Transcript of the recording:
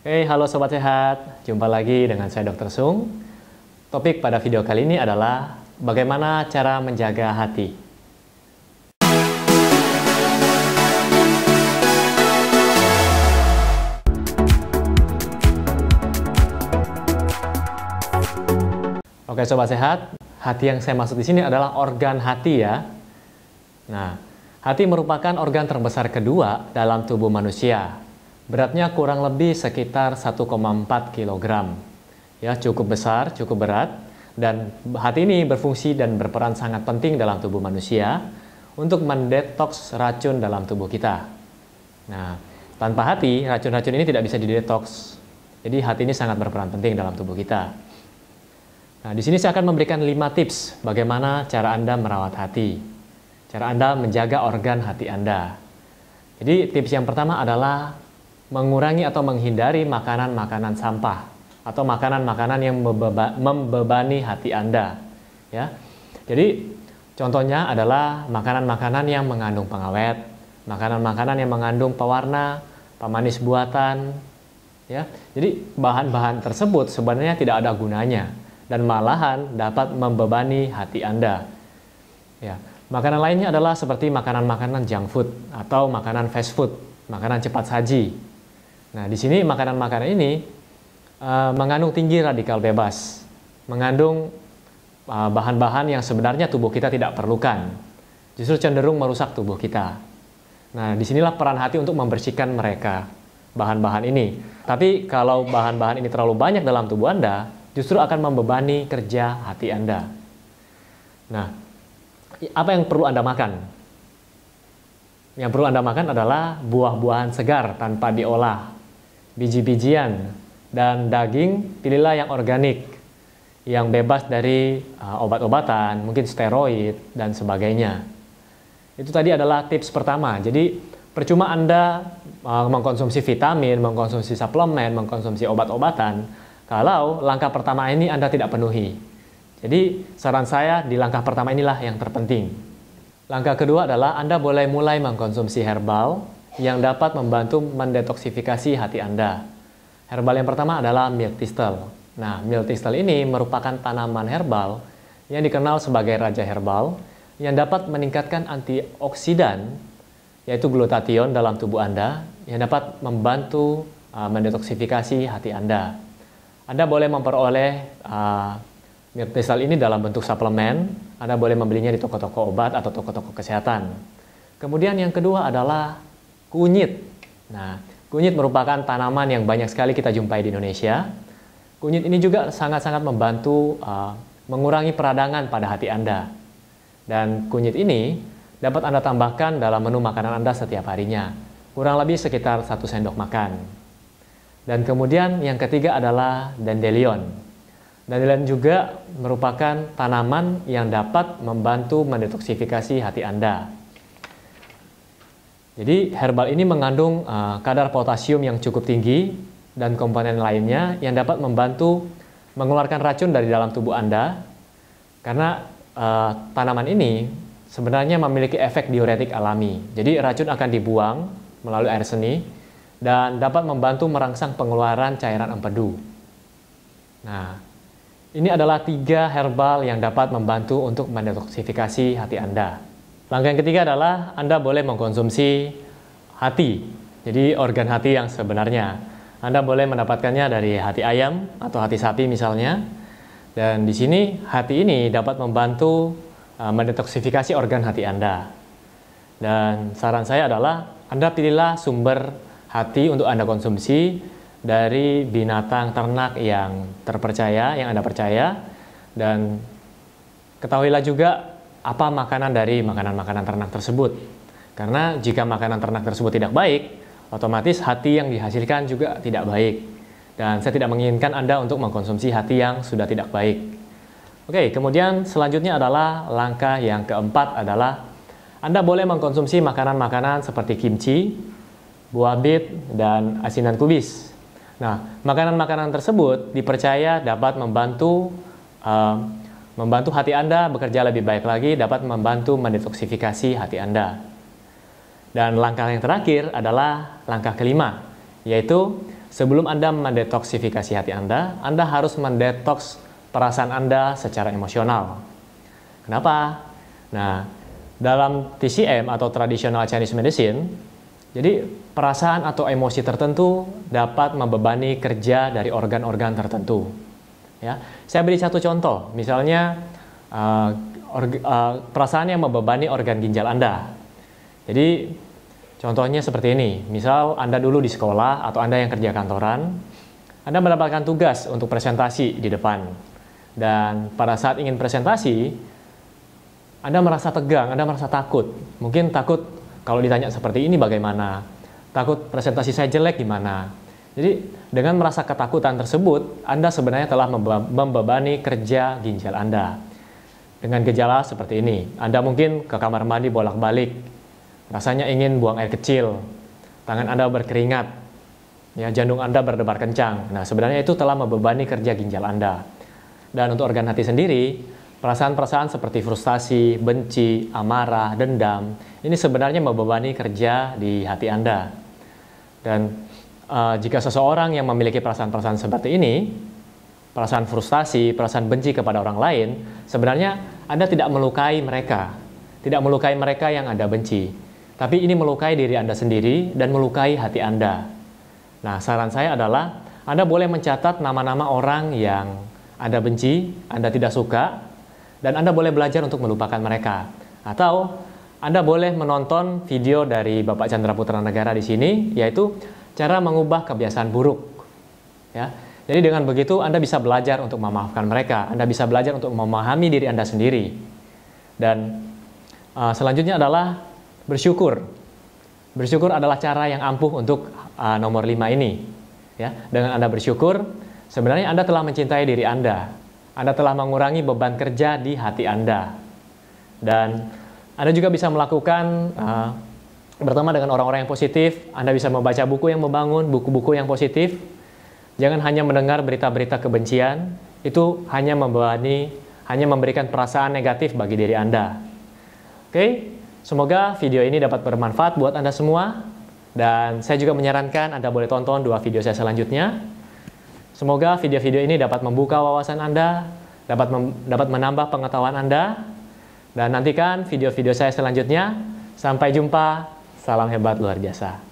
Hey, halo Sobat Sehat. Jumpa lagi dengan saya Dr. Sung. Topik pada video kali ini adalah bagaimana cara menjaga hati. Oke Sobat Sehat, hati yang saya maksud di sini adalah organ hati ya. Nah, hati merupakan organ terbesar kedua dalam tubuh manusia Beratnya kurang lebih sekitar 1,4 kg. Ya, cukup besar, cukup berat dan hati ini berfungsi dan berperan sangat penting dalam tubuh manusia untuk mendetoks racun dalam tubuh kita. Nah, tanpa hati, racun-racun ini tidak bisa didetoks. Jadi hati ini sangat berperan penting dalam tubuh kita. Nah, di sini saya akan memberikan 5 tips bagaimana cara Anda merawat hati. Cara Anda menjaga organ hati Anda. Jadi tips yang pertama adalah mengurangi atau menghindari makanan-makanan sampah atau makanan-makanan yang membebani hati Anda. Ya. Jadi contohnya adalah makanan-makanan yang mengandung pengawet, makanan-makanan yang mengandung pewarna, pemanis buatan. Ya. Jadi bahan-bahan tersebut sebenarnya tidak ada gunanya dan malahan dapat membebani hati Anda. Ya. Makanan lainnya adalah seperti makanan-makanan junk food atau makanan fast food, makanan cepat saji, Nah, di sini makanan-makanan ini uh, mengandung tinggi radikal bebas, mengandung eh, bahan-bahan uh, yang sebenarnya tubuh kita tidak perlukan, justru cenderung merusak tubuh kita. Nah, di sinilah peran hati untuk membersihkan mereka, bahan-bahan ini. Tapi kalau bahan-bahan ini terlalu banyak dalam tubuh Anda, justru akan membebani kerja hati Anda. Nah, apa yang perlu Anda makan? Yang perlu Anda makan adalah buah-buahan segar tanpa diolah, biji-bijian, dan daging pilihlah yang organik, yang bebas dari uh, obat-obatan, mungkin steroid, dan sebagainya. Itu tadi adalah tips pertama. Jadi percuma Anda uh, mengkonsumsi vitamin, mengkonsumsi suplemen, mengkonsumsi obat-obatan, kalau langkah pertama ini Anda tidak penuhi. Jadi saran saya di langkah pertama inilah yang terpenting. Langkah kedua adalah Anda boleh mulai mengkonsumsi herbal, yang dapat membantu mendetoksifikasi hati Anda. Herbal yang pertama adalah milk thistle. Nah, milk thistle ini merupakan tanaman herbal yang dikenal sebagai raja herbal yang dapat meningkatkan antioksidan yaitu glutathione dalam tubuh Anda yang dapat membantu uh, mendetoksifikasi hati Anda. Anda boleh memperoleh uh, milk thistle ini dalam bentuk suplemen. Anda boleh membelinya di toko-toko obat atau toko-toko kesehatan. Kemudian yang kedua adalah Kunyit. Nah, kunyit merupakan tanaman yang banyak sekali kita jumpai di Indonesia. Kunyit ini juga sangat-sangat membantu uh, mengurangi peradangan pada hati Anda. Dan kunyit ini dapat Anda tambahkan dalam menu makanan Anda setiap harinya, kurang lebih sekitar satu sendok makan. Dan kemudian yang ketiga adalah dandelion. Dandelion juga merupakan tanaman yang dapat membantu mendetoksifikasi hati Anda. Jadi herbal ini mengandung uh, kadar potasium yang cukup tinggi dan komponen lainnya yang dapat membantu mengeluarkan racun dari dalam tubuh Anda karena uh, tanaman ini sebenarnya memiliki efek diuretik alami. Jadi racun akan dibuang melalui air seni dan dapat membantu merangsang pengeluaran cairan empedu. Nah, ini adalah tiga herbal yang dapat membantu untuk mendetoksifikasi hati Anda. Langkah yang ketiga adalah Anda boleh mengkonsumsi hati, jadi organ hati yang sebenarnya. Anda boleh mendapatkannya dari hati ayam atau hati sapi misalnya. Dan di sini hati ini dapat membantu uh, mendetoksifikasi organ hati Anda. Dan saran saya adalah Anda pilihlah sumber hati untuk Anda konsumsi dari binatang ternak yang terpercaya, yang Anda percaya. Dan ketahuilah juga apa makanan dari makanan-makanan ternak tersebut. Karena jika makanan ternak tersebut tidak baik, otomatis hati yang dihasilkan juga tidak baik. Dan saya tidak menginginkan Anda untuk mengkonsumsi hati yang sudah tidak baik. Oke, kemudian selanjutnya adalah langkah yang keempat adalah Anda boleh mengkonsumsi makanan-makanan seperti kimchi, buah bit, dan asinan kubis. Nah, makanan-makanan tersebut dipercaya dapat membantu uh, Membantu hati Anda bekerja lebih baik lagi dapat membantu mendetoksifikasi hati Anda. Dan langkah yang terakhir adalah langkah kelima, yaitu sebelum Anda mendetoksifikasi hati Anda, Anda harus mendetoks perasaan Anda secara emosional. Kenapa? Nah, dalam TCM atau Traditional Chinese Medicine, jadi perasaan atau emosi tertentu dapat membebani kerja dari organ-organ tertentu. Ya, saya beri satu contoh, misalnya uh, uh, perasaan yang membebani organ ginjal Anda. Jadi contohnya seperti ini, misal Anda dulu di sekolah atau Anda yang kerja kantoran, Anda mendapatkan tugas untuk presentasi di depan. Dan pada saat ingin presentasi, Anda merasa tegang, Anda merasa takut. Mungkin takut kalau ditanya seperti ini bagaimana? Takut presentasi saya jelek gimana? Jadi dengan merasa ketakutan tersebut, Anda sebenarnya telah membebani kerja ginjal Anda. Dengan gejala seperti ini, Anda mungkin ke kamar mandi bolak-balik, rasanya ingin buang air kecil, tangan Anda berkeringat, ya jantung Anda berdebar kencang. Nah, sebenarnya itu telah membebani kerja ginjal Anda. Dan untuk organ hati sendiri, perasaan-perasaan seperti frustasi, benci, amarah, dendam, ini sebenarnya membebani kerja di hati Anda. Dan uh, jika seseorang yang memiliki perasaan-perasaan seperti ini, perasaan frustasi, perasaan benci kepada orang lain, sebenarnya Anda tidak melukai mereka, tidak melukai mereka yang Anda benci, tapi ini melukai diri Anda sendiri dan melukai hati Anda. Nah, saran saya adalah Anda boleh mencatat nama-nama orang yang Anda benci, Anda tidak suka, dan Anda boleh belajar untuk melupakan mereka. Atau Anda boleh menonton video dari Bapak Chandra Putra Negara di sini, yaitu cara mengubah kebiasaan buruk. Ya. Jadi dengan begitu Anda bisa belajar untuk memaafkan mereka, Anda bisa belajar untuk memahami diri Anda sendiri. Dan uh, selanjutnya adalah bersyukur. Bersyukur adalah cara yang ampuh untuk uh, nomor lima ini. Ya, dengan Anda bersyukur, sebenarnya Anda telah mencintai diri Anda. Anda telah mengurangi beban kerja di hati Anda. Dan Anda juga bisa melakukan uh, berteman dengan orang-orang yang positif, Anda bisa membaca buku yang membangun, buku-buku yang positif. Jangan hanya mendengar berita-berita kebencian, itu hanya membebani, hanya memberikan perasaan negatif bagi diri Anda. Oke, semoga video ini dapat bermanfaat buat Anda semua. Dan saya juga menyarankan Anda boleh tonton dua video saya selanjutnya. Semoga video-video ini dapat membuka wawasan Anda, dapat dapat menambah pengetahuan Anda. Dan nantikan video-video saya selanjutnya. Sampai jumpa. Salam hebat luar biasa.